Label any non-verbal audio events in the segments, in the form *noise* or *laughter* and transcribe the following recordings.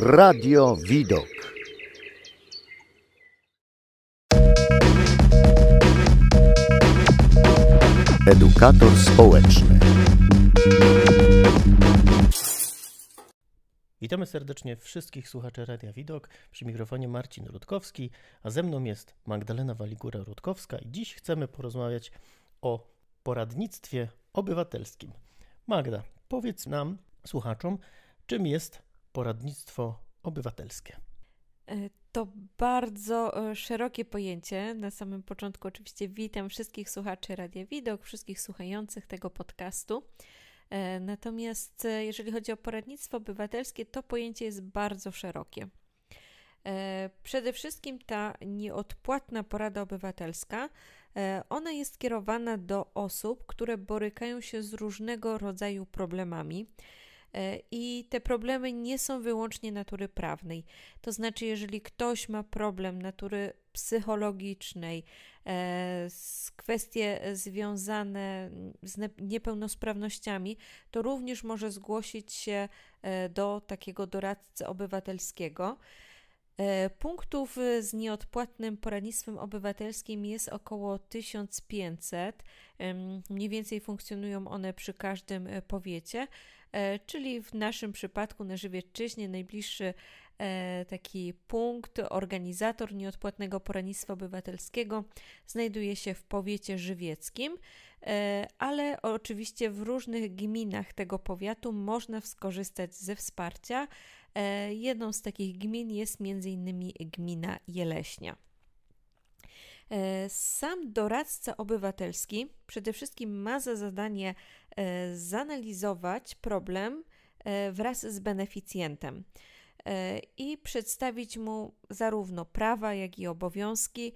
Radio Widok. Edukator społeczny. Witamy serdecznie wszystkich słuchaczy Radia Widok. Przy mikrofonie Marcin Rutkowski, a ze mną jest Magdalena Waligura-Rutkowska i dziś chcemy porozmawiać o poradnictwie obywatelskim. Magda, powiedz nam, słuchaczom, czym jest poradnictwo obywatelskie? E, to bardzo e, szerokie pojęcie. Na samym początku oczywiście witam wszystkich słuchaczy Radia Widok, wszystkich słuchających tego podcastu. E, natomiast jeżeli chodzi o poradnictwo obywatelskie, to pojęcie jest bardzo szerokie. Przede wszystkim ta nieodpłatna porada obywatelska, ona jest kierowana do osób, które borykają się z różnego rodzaju problemami I te problemy nie są wyłącznie natury prawnej. To znaczy, jeżeli ktoś ma problem natury psychologicznej, e, kwestie związane z niepełnosprawnościami, to również może zgłosić się e, do takiego doradcy obywatelskiego. Punktów z nieodpłatnym poradnictwem obywatelskim jest około 1500. Mniej więcej funkcjonują one przy każdym powiecie. E, czyli w naszym przypadku na Żywiecczyźnie najbliższy e, taki punkt, organizator nieodpłatnego poradnictwa obywatelskiego znajduje się w powiecie żywieckim, e, ale oczywiście w różnych gminach tego powiatu można skorzystać ze wsparcia. Jedną z takich gmin jest m.in. gmina Jeleśnia. Sam doradca obywatelski przede wszystkim ma za zadanie E, zanalizować problem e, wraz z beneficjentem e, i przedstawić mu zarówno prawa, jak i obowiązki.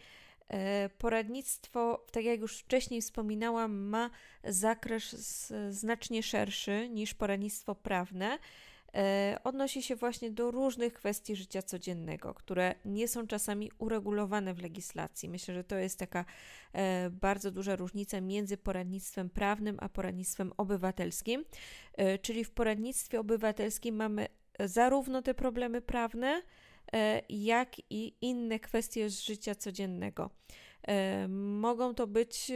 Poradnictwo, tak jak już wcześniej wspominałam, ma zakres znacznie szerszy niż poradnictwo prawne E, odnosi się właśnie do różnych kwestii życia codziennego, które nie są czasami uregulowane w legislacji. Myślę, że to jest taka e, bardzo duża różnica między poradnictwem prawnym a poradnictwem obywatelskim. E, czyli w poradnictwie obywatelskim mamy zarówno te problemy prawne, jak i inne kwestie z życia codziennego. Mogą to być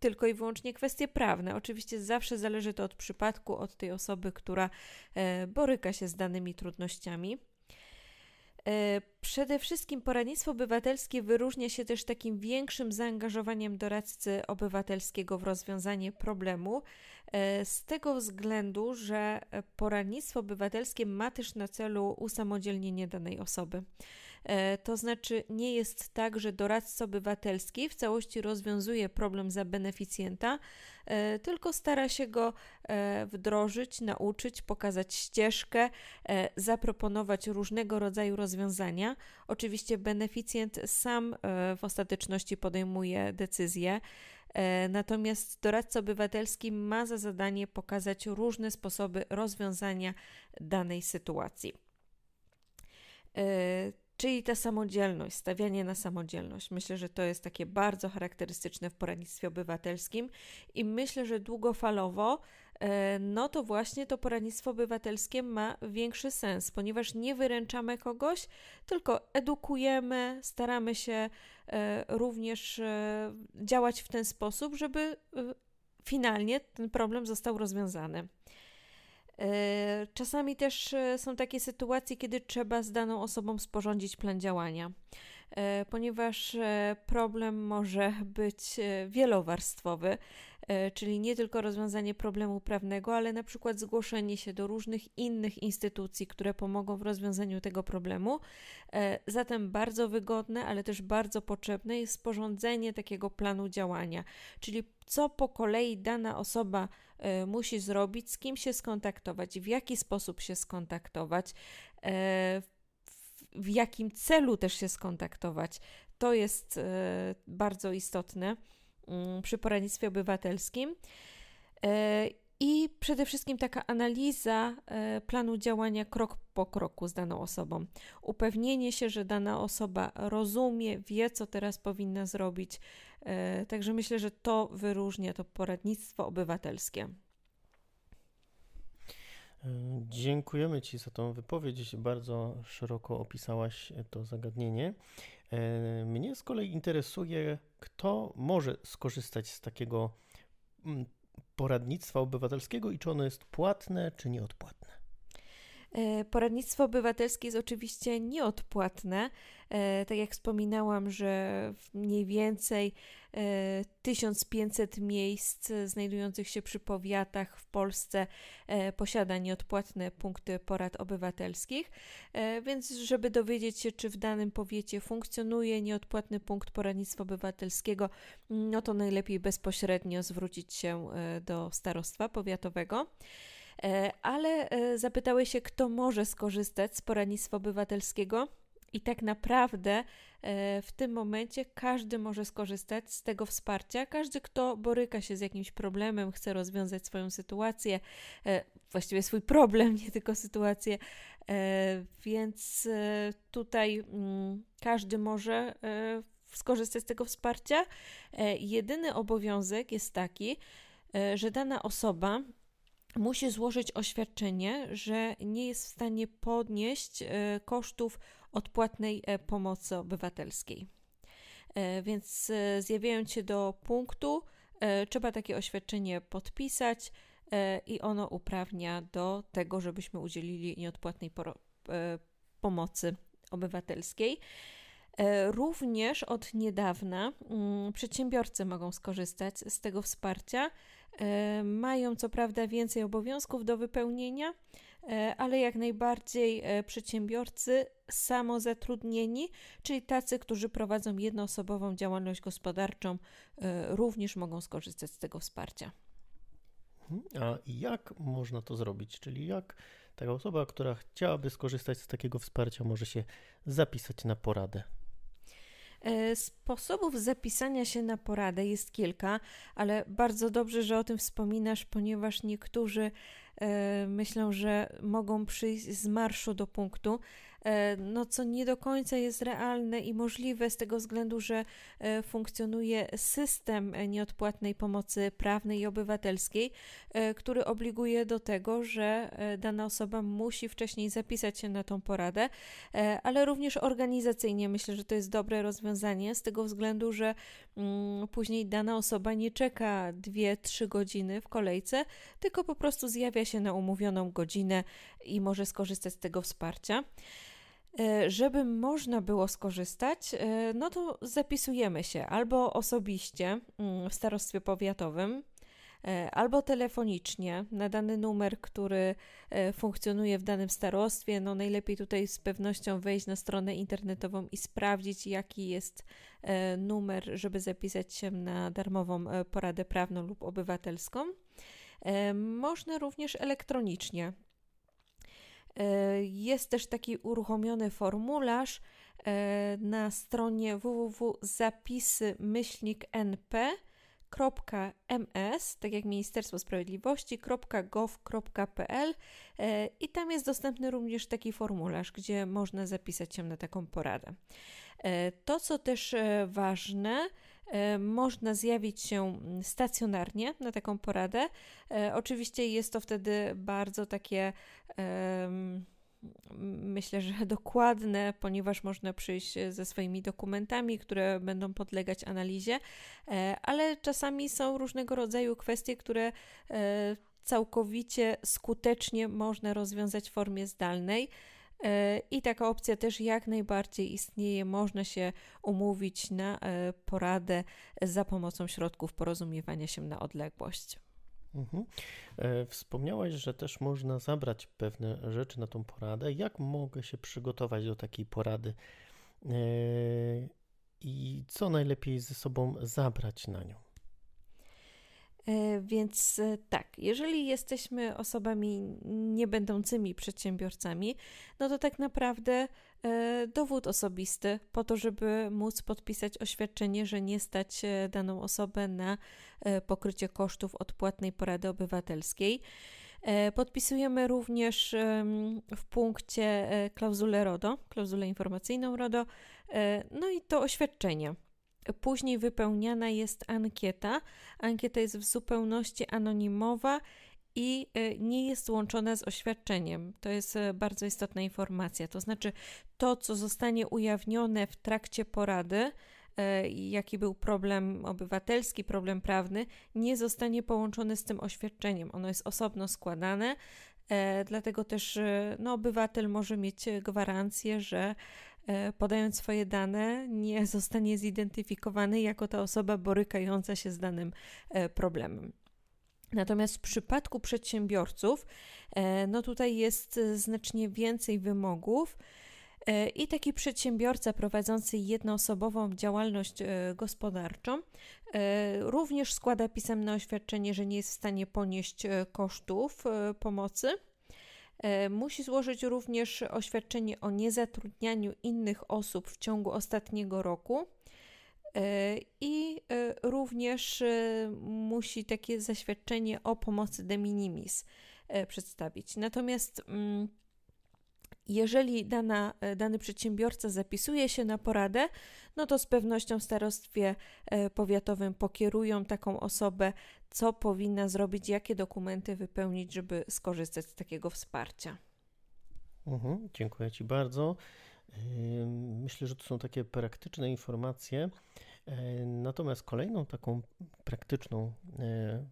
tylko i wyłącznie kwestie prawne. Oczywiście zawsze zależy to od przypadku, od tej osoby, która e, boryka się z danymi trudnościami. E, przede wszystkim poradnictwo obywatelskie wyróżnia się też takim większym zaangażowaniem doradcy obywatelskiego w rozwiązanie problemu, e, z tego względu, że poradnictwo obywatelskie ma też na celu usamodzielnienie danej osoby. E, to znaczy, nie jest tak, że doradca obywatelski w całości rozwiązuje problem za beneficjenta, e, tylko stara się go e, wdrożyć, nauczyć, pokazać ścieżkę, zaproponować różnego rodzaju rozwiązania. Oczywiście beneficjent sam w ostateczności podejmuje decyzję. Natomiast doradca obywatelski ma za zadanie pokazać różne sposoby rozwiązania danej sytuacji czyli ta samodzielność, stawianie na samodzielność. Myślę, że to jest takie bardzo charakterystyczne w poradnictwie obywatelskim i myślę, że długofalowo e, no to właśnie to poradnictwo obywatelskie ma większy sens, ponieważ nie wyręczamy kogoś, tylko edukujemy, staramy się e, również e, działać w ten sposób, żeby finalnie ten problem został rozwiązany. E, czasami też e, są takie sytuacje, kiedy trzeba z daną osobą sporządzić plan działania, e, ponieważ problem może być wielowarstwowy, czyli nie tylko rozwiązanie problemu prawnego, ale na przykład zgłoszenie się do różnych innych instytucji, które pomogą w rozwiązaniu tego problemu. Zatem bardzo wygodne, ale też bardzo potrzebne jest sporządzenie takiego planu działania, czyli co po kolei dana osoba musi zrobić, z kim się skontaktować, w jaki sposób się skontaktować, e, w jakim celu też się skontaktować. To jest e, bardzo istotne mm, przy poradnictwie obywatelskim. I przede wszystkim taka analiza planu działania krok po kroku z daną osobą. Upewnienie się, że dana osoba rozumie, wie, co teraz powinna zrobić, także myślę, że to wyróżnia to poradnictwo obywatelskie. E, Dziękujemy Ci za tą wypowiedź. Bardzo szeroko opisałaś to zagadnienie. E, mnie z kolei interesuje, kto może skorzystać z takiego mm, poradnictwa obywatelskiego i czy ono jest płatne, czy nieodpłatne. E, poradnictwo obywatelskie jest oczywiście nieodpłatne. E, tak jak wspominałam, że mniej więcej 1500 e, miejsc znajdujących się przy powiatach w Polsce posiada nieodpłatne punkty porad obywatelskich. Więc, żeby dowiedzieć się, czy w danym powiecie funkcjonuje nieodpłatny punkt poradnictwa obywatelskiego, no to najlepiej bezpośrednio zwrócić się do starostwa powiatowego. E, ale e, zapytały się, kto może skorzystać z poradnictwa obywatelskiego. I tak naprawdę e, w tym momencie każdy może skorzystać z tego wsparcia. Każdy, kto boryka się z jakimś problemem, chce rozwiązać swoją sytuację, właściwie swój problem, *laughs* nie tylko sytuację, więc tutaj mm, każdy może skorzystać z tego wsparcia. Jedyny obowiązek jest taki, że dana osoba musi złożyć oświadczenie, że nie jest w stanie podnieść e, kosztów odpłatnej e, pomocy obywatelskiej. E, więc zjawiając się do punktu, trzeba takie oświadczenie podpisać i ono uprawnia do tego, żebyśmy udzielili nieodpłatnej pomocy obywatelskiej. Również od niedawna mm, przedsiębiorcy mogą skorzystać z tego wsparcia mają co prawda więcej obowiązków do wypełnienia, e, ale jak najbardziej e, przedsiębiorcy samozatrudnieni, czyli tacy, którzy prowadzą jednoosobową działalność gospodarczą, również mogą skorzystać z tego wsparcia. Mhm. A jak można to zrobić? Czyli jak taka osoba, która chciałaby skorzystać z takiego wsparcia, może się zapisać na poradę? E, sposobów zapisania się na poradę jest kilka, ale bardzo dobrze, że o tym wspominasz, ponieważ niektórzy e, myślą, że mogą przyjść z marszu do punktu, no co nie do końca jest realne i możliwe z tego względu, że e, funkcjonuje system nieodpłatnej pomocy prawnej i obywatelskiej, e, który obliguje do tego, że dana osoba musi wcześniej zapisać się na tą poradę, ale również organizacyjnie myślę, że to jest dobre rozwiązanie z tego względu, że mm, później dana osoba nie czeka 2-3 godziny w kolejce, tylko po prostu zjawia się na umówioną godzinę i może skorzystać z tego wsparcia. E, żeby można było skorzystać, e, no to zapisujemy się albo osobiście mm, w starostwie powiatowym, e, albo telefonicznie na dany numer, który funkcjonuje w danym starostwie. No najlepiej tutaj z pewnością wejść na stronę internetową i sprawdzić, jaki jest numer, żeby zapisać się na darmową poradę prawną lub obywatelską. Można również elektronicznie jest też taki uruchomiony formularz e, na stronie www.zapisy-np.ms, tak jak Ministerstwo Sprawiedliwości.gov.pl e, i tam jest dostępny również taki formularz, gdzie można zapisać się na taką poradę. To, co też ważne, E, można zjawić się stacjonarnie na taką poradę. E, oczywiście jest to wtedy bardzo takie myślę, że *laughs* dokładne, ponieważ można przyjść ze swoimi dokumentami, które będą podlegać analizie, e, ale czasami są różnego rodzaju kwestie, które całkowicie skutecznie można rozwiązać w formie zdalnej. I taka opcja też jak najbardziej istnieje. Można się umówić na e, poradę za pomocą środków porozumiewania się na odległość. Mhm. E, wspomniałaś, że też można zabrać pewne rzeczy na tą poradę. Jak mogę się przygotować do takiej porady e, i co najlepiej ze sobą zabrać na nią? E, więc e, tak, jeżeli jesteśmy osobami niebędącymi przedsiębiorcami, no to tak naprawdę e, dowód osobisty po to, żeby móc podpisać oświadczenie, że nie stać daną osobę na pokrycie kosztów odpłatnej porady obywatelskiej. Podpisujemy również w punkcie klauzulę RODO, klauzulę informacyjną RODO, no i to oświadczenie. Później wypełniana jest ankieta. Ankieta jest w zupełności anonimowa i e, nie jest łączone z oświadczeniem. To jest e, bardzo istotna informacja. To znaczy, to, co zostanie ujawnione w trakcie porady, e, jaki był problem obywatelski, problem prawny, nie zostanie połączone z tym oświadczeniem. Ono jest osobno składane, dlatego też no, obywatel może mieć gwarancję, że podając swoje dane, nie *laughs* zostanie zidentyfikowany jako ta osoba borykająca się z danym problemem. Natomiast w przypadku przedsiębiorców, e, no tutaj jest znacznie więcej wymogów. E, I taki przedsiębiorca prowadzący jednoosobową działalność e, gospodarczą również składa pisemne oświadczenie, że nie jest w stanie ponieść kosztów pomocy. Musi złożyć również oświadczenie o niezatrudnianiu innych osób w ciągu ostatniego roku E, I e, również e, musi takie zaświadczenie o pomocy de minimis przedstawić. Natomiast mm, jeżeli dana, dany przedsiębiorca zapisuje się na poradę, no to z pewnością w starostwie powiatowym pokierują taką osobę, co powinna zrobić, jakie dokumenty wypełnić, żeby skorzystać z takiego wsparcia. Mhm, dziękuję Ci bardzo. Myślę, że to są takie praktyczne informacje. E, natomiast kolejną taką praktyczną e,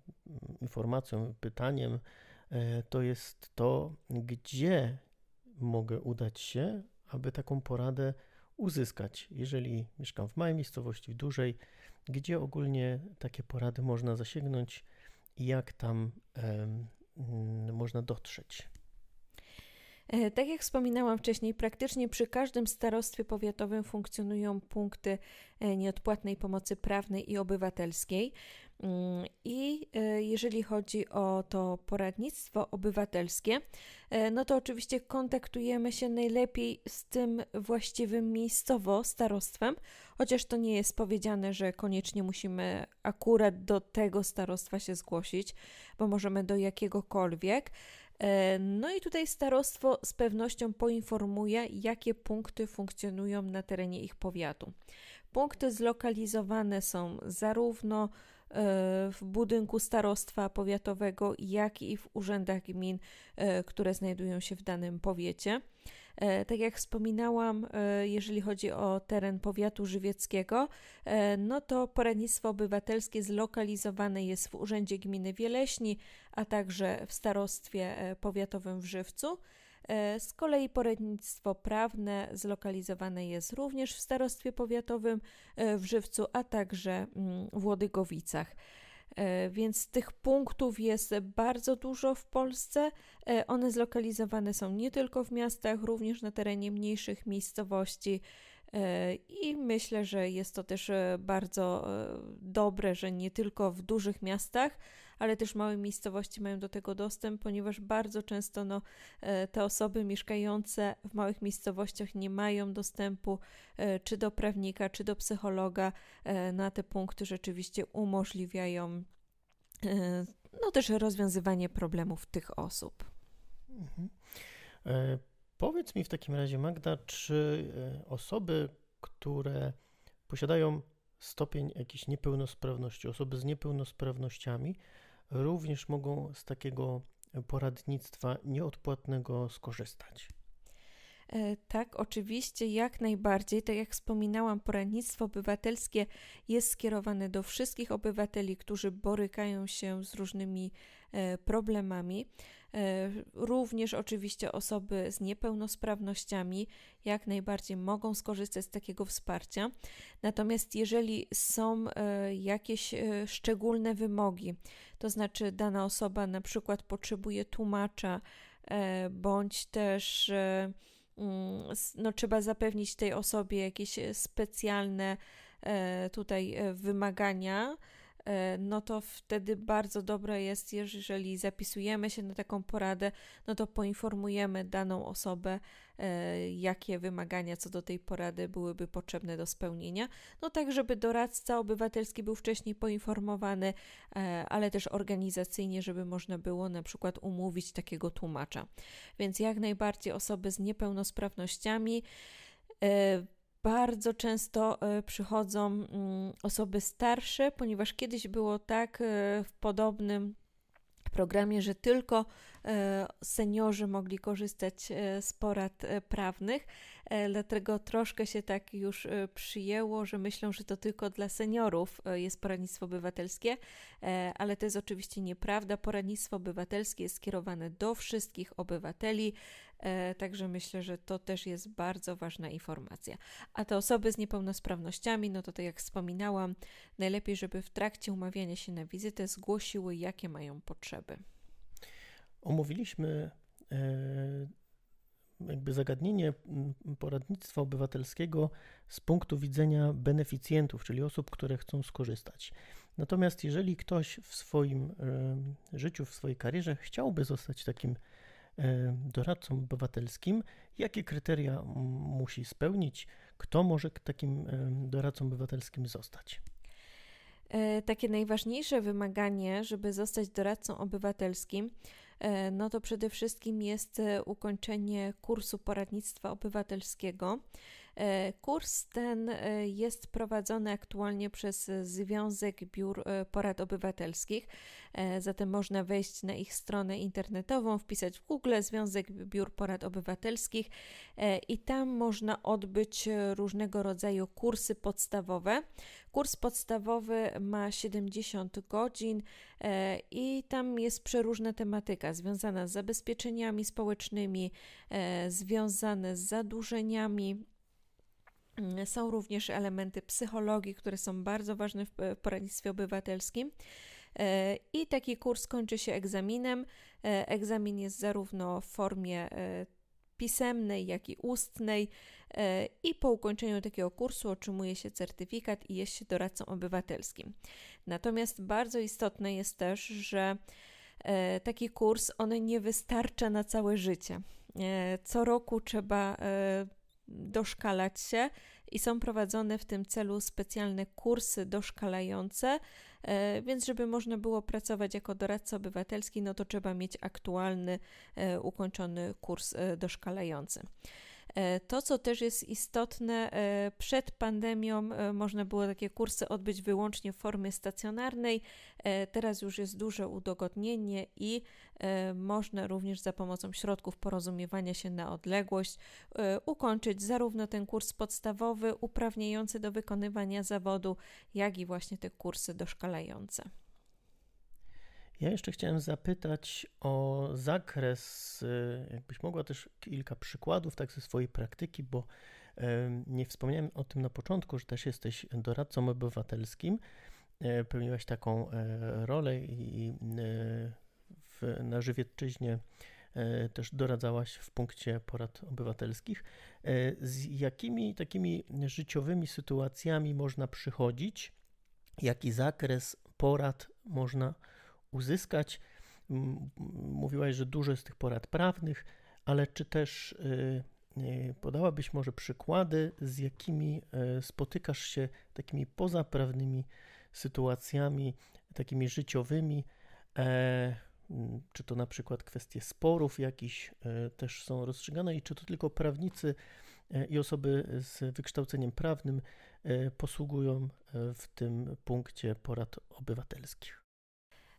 informacją, pytaniem e, to jest to, gdzie mogę udać się, aby taką poradę uzyskać. Jeżeli mieszkam w małej miejscowości, w dużej, gdzie ogólnie takie porady można zasięgnąć i jak tam można dotrzeć. E, tak jak wspominałam wcześniej, praktycznie przy każdym starostwie powiatowym funkcjonują punkty e, nieodpłatnej pomocy prawnej i obywatelskiej. Mm, I e, jeżeli chodzi o to poradnictwo obywatelskie, no to oczywiście kontaktujemy się najlepiej z tym właściwym miejscowo starostwem, chociaż to nie jest powiedziane, że koniecznie musimy akurat do tego starostwa się zgłosić, bo możemy do jakiegokolwiek. E, no i tutaj starostwo z pewnością poinformuje, jakie punkty funkcjonują na terenie ich powiatu. Punkty zlokalizowane są zarówno e, w budynku starostwa powiatowego, jak i w urzędach gmin, e, które znajdują się w danym powiecie. E, tak jak wspominałam, e, jeżeli chodzi o teren powiatu żywieckiego, e, no to poradnictwo obywatelskie zlokalizowane jest w Urzędzie Gminy Wieleśni, a także w starostwie powiatowym w Żywcu. Z kolei poradnictwo prawne zlokalizowane jest również w starostwie powiatowym w Żywcu, a także mm, w Łodygowicach. E, więc tych punktów jest bardzo dużo w Polsce. E, one zlokalizowane są nie tylko w miastach, również na terenie mniejszych miejscowości. E, I myślę, że jest to też bardzo dobre, że nie tylko w dużych miastach, ale też małe miejscowości mają do tego dostęp, ponieważ bardzo często no, te osoby mieszkające w małych miejscowościach nie mają dostępu czy do prawnika, czy do psychologa. Na te punkty rzeczywiście umożliwiają no też rozwiązywanie problemów tych osób. Mhm. Powiedz mi w takim razie, Magda, czy e, osoby, które posiadają stopień jakiejś niepełnosprawności, osoby z niepełnosprawnościami, również mogą z takiego poradnictwa nieodpłatnego skorzystać. E, tak, oczywiście, jak najbardziej. Tak jak wspominałam, poradnictwo obywatelskie jest skierowane do wszystkich obywateli, którzy borykają się z różnymi e, problemami. E, również oczywiście osoby z niepełnosprawnościami jak najbardziej mogą skorzystać z takiego wsparcia. Natomiast jeżeli są jakieś szczególne wymogi, to znaczy dana osoba na przykład potrzebuje tłumacza, bądź też Mm, no, trzeba zapewnić tej osobie jakieś e, specjalne e, tutaj e, wymagania, no to wtedy bardzo dobre jest, jeżeli zapisujemy się na taką poradę, no to poinformujemy daną osobę, E, jakie wymagania co do tej porady byłyby potrzebne do spełnienia. No tak, żeby doradca obywatelski był wcześniej poinformowany, e, ale też organizacyjnie, żeby można było na przykład umówić takiego tłumacza. Więc jak najbardziej osoby z niepełnosprawnościami e, bardzo często przychodzą mm, osoby starsze, ponieważ kiedyś było tak w podobnym programie, że tylko e, seniorzy mogli korzystać e, z porad e, prawnych, dlatego troszkę się tak już przyjęło, że myślą, że to tylko dla seniorów jest poradnictwo obywatelskie, ale to jest oczywiście nieprawda. Poradnictwo obywatelskie jest skierowane do wszystkich obywateli, także myślę, że to też jest bardzo ważna informacja. A te osoby z niepełnosprawnościami, no to tak jak wspominałam, najlepiej, żeby w trakcie umawiania się na wizytę zgłosiły, jakie mają potrzeby. Omówiliśmy e, jakby zagadnienie poradnictwa obywatelskiego z punktu widzenia beneficjentów, czyli osób, które chcą skorzystać. Natomiast jeżeli ktoś w swoim e, życiu, w swojej karierze chciałby zostać takim e, doradcą obywatelskim, jakie kryteria musi spełnić, kto może takim doradcą obywatelskim zostać? Takie najważniejsze wymaganie, żeby zostać doradcą obywatelskim, E, no to przede wszystkim jest e, ukończenie kursu poradnictwa obywatelskiego. E, kurs ten jest prowadzony aktualnie przez Związek Biur Porad Obywatelskich, zatem można wejść na ich stronę internetową, wpisać w Google Związek Biur Porad Obywatelskich i tam można odbyć różnego rodzaju kursy podstawowe. Kurs podstawowy ma 70 godzin i tam jest przeróżna tematyka związana z zabezpieczeniami społecznymi, związane z zadłużeniami są również elementy psychologii, które są bardzo ważne w poradnictwie obywatelskim. E, I taki kurs kończy się egzaminem. E, egzamin jest zarówno w formie e, pisemnej, jak i ustnej. I po ukończeniu takiego kursu otrzymuje się certyfikat i jest się doradcą obywatelskim. Natomiast bardzo istotne jest też, że taki kurs on nie wystarcza na całe życie. Co roku trzeba doszkalać się i są prowadzone w tym celu specjalne kursy doszkalające, e, więc żeby można było pracować jako doradca obywatelski, no to trzeba mieć aktualny, e, ukończony kurs e, doszkalający. E, to, co też jest istotne, e, przed pandemią e, można było takie kursy odbyć wyłącznie w formie stacjonarnej. Teraz już jest duże udogodnienie i można również za pomocą środków porozumiewania się na odległość ukończyć zarówno ten kurs podstawowy, uprawniający do wykonywania zawodu, jak i właśnie te kursy doszkalające. Ja jeszcze chciałem zapytać o zakres, y, jakbyś mogła też kilka przykładów tak ze swojej praktyki, bo nie wspomniałem o tym na początku, że też jesteś doradcą obywatelskim. E, pełniłaś taką e, rolę i e, w, na Żywiecczyźnie też doradzałaś w punkcie porad obywatelskich. Z jakimi takimi życiowymi sytuacjami można przychodzić? Jaki zakres porad można uzyskać. Mówiłaś, że dużo jest tych porad prawnych, ale czy też y, y, podałabyś może przykłady, z jakimi y, spotykasz się takimi pozaprawnymi sytuacjami, takimi życiowymi? E, czy to na przykład kwestie sporów jakiś e, też są rozstrzygane i czy to tylko prawnicy e, i osoby z wykształceniem prawnym posługują w tym punkcie porad obywatelskich?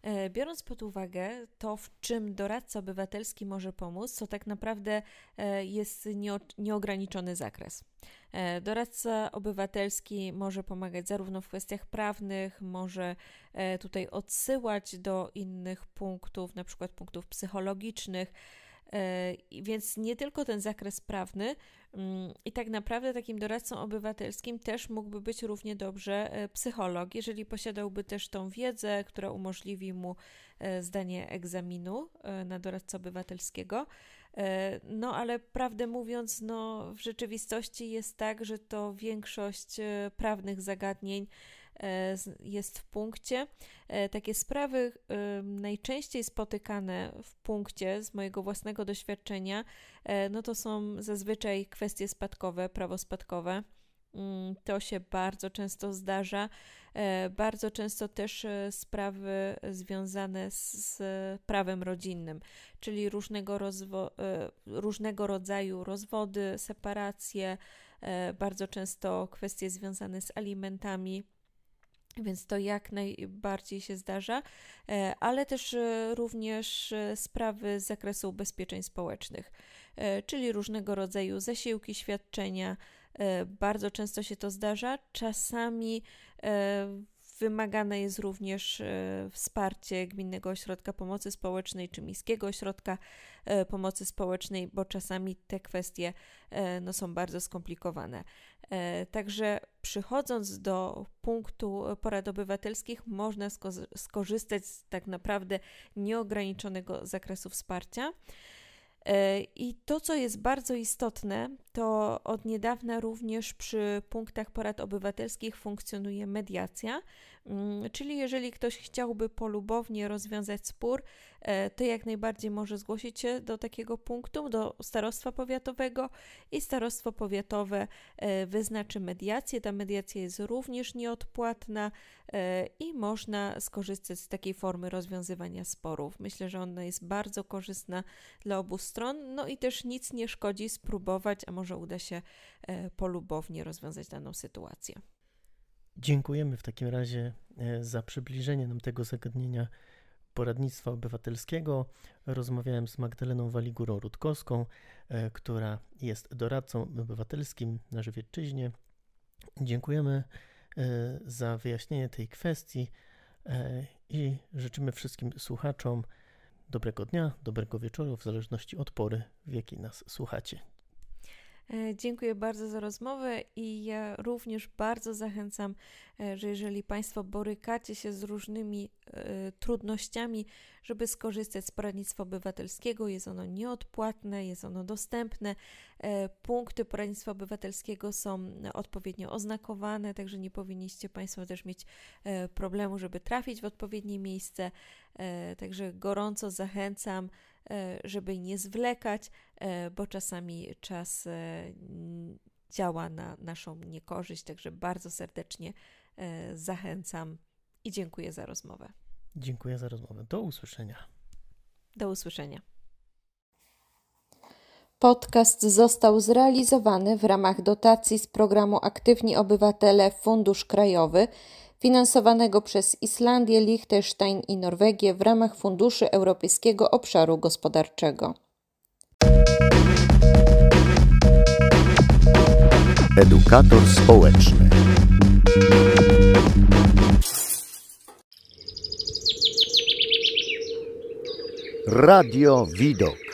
E, biorąc pod uwagę to, w czym doradca obywatelski może pomóc, to tak naprawdę e, jest nieograniczony zakres. E, doradca obywatelski może pomagać zarówno w kwestiach prawnych, może tutaj odsyłać do innych punktów, na przykład punktów psychologicznych, więc nie tylko ten zakres prawny, Mm, I tak naprawdę takim doradcą obywatelskim też mógłby być równie dobrze e, psycholog, jeżeli posiadałby też tą wiedzę, która umożliwi mu e, zdanie egzaminu e, na doradcę obywatelskiego. No, ale prawdę mówiąc, no, w rzeczywistości jest tak, że to większość prawnych zagadnień E, jest w punkcie. E, takie sprawy najczęściej spotykane w punkcie z mojego własnego doświadczenia, e, no to są zazwyczaj kwestie spadkowe, prawo spadkowe. Mm, to się bardzo często zdarza. Bardzo często też sprawy związane z prawem rodzinnym, czyli różnego, rozwo- różnego rodzaju rozwody, separacje, bardzo często kwestie związane z alimentami więc to jak najbardziej się zdarza, e, ale też e, również e, sprawy z zakresu ubezpieczeń społecznych, czyli różnego rodzaju zasiłki, świadczenia. Bardzo często się to zdarza. Czasami Wymagane jest również e, wsparcie Gminnego Ośrodka Pomocy Społecznej czy Miejskiego Ośrodka e, Pomocy Społecznej, bo czasami te kwestie e, no, są bardzo skomplikowane. Także przychodząc do punktu porad obywatelskich, można skorzystać z tak naprawdę nieograniczonego zakresu wsparcia. I to, co jest bardzo istotne, to od niedawna również przy punktach porad obywatelskich funkcjonuje mediacja, czyli jeżeli ktoś chciałby polubownie rozwiązać spór, e, to jak najbardziej może zgłosić się do takiego punktu, do starostwa powiatowego i starostwo powiatowe e, wyznaczy mediację. Ta mediacja jest również nieodpłatna e, i można skorzystać z takiej formy rozwiązywania sporów. Myślę, że ona jest bardzo korzystna dla obu stron, no i też nic nie szkodzi spróbować, a może uda się polubownie rozwiązać daną sytuację. Dziękujemy w takim razie e, za przybliżenie nam tego zagadnienia poradnictwa obywatelskiego. Rozmawiałem z Magdaleną Waligurą-Rutkowską, e, która jest doradcą obywatelskim na Żywiecczyźnie. Dziękujemy za wyjaśnienie tej kwestii i życzymy wszystkim słuchaczom dobrego dnia, dobrego wieczoru, w zależności od pory, w jakiej nas słuchacie. E, dziękuję bardzo za rozmowę i ja również bardzo zachęcam, e, że jeżeli Państwo borykacie się z różnymi e, trudnościami, żeby skorzystać z poradnictwa obywatelskiego, jest ono nieodpłatne, jest ono dostępne. Punkty poradnictwa obywatelskiego są odpowiednio oznakowane, także nie powinniście Państwo też mieć problemu, żeby trafić w odpowiednie miejsce. Także gorąco zachęcam. E, żeby nie zwlekać, e, bo czasami czas e, działa na naszą niekorzyść. Także bardzo serdecznie zachęcam i dziękuję za rozmowę. Dziękuję za rozmowę. Do usłyszenia. Do usłyszenia. Podcast został zrealizowany w ramach dotacji z programu Aktywni Obywatele Fundusz Krajowy finansowanego przez Islandię, Liechtenstein i Norwegię w ramach Funduszy Europejskiego Obszaru Gospodarczego. Edukator społeczny. Radio Widok.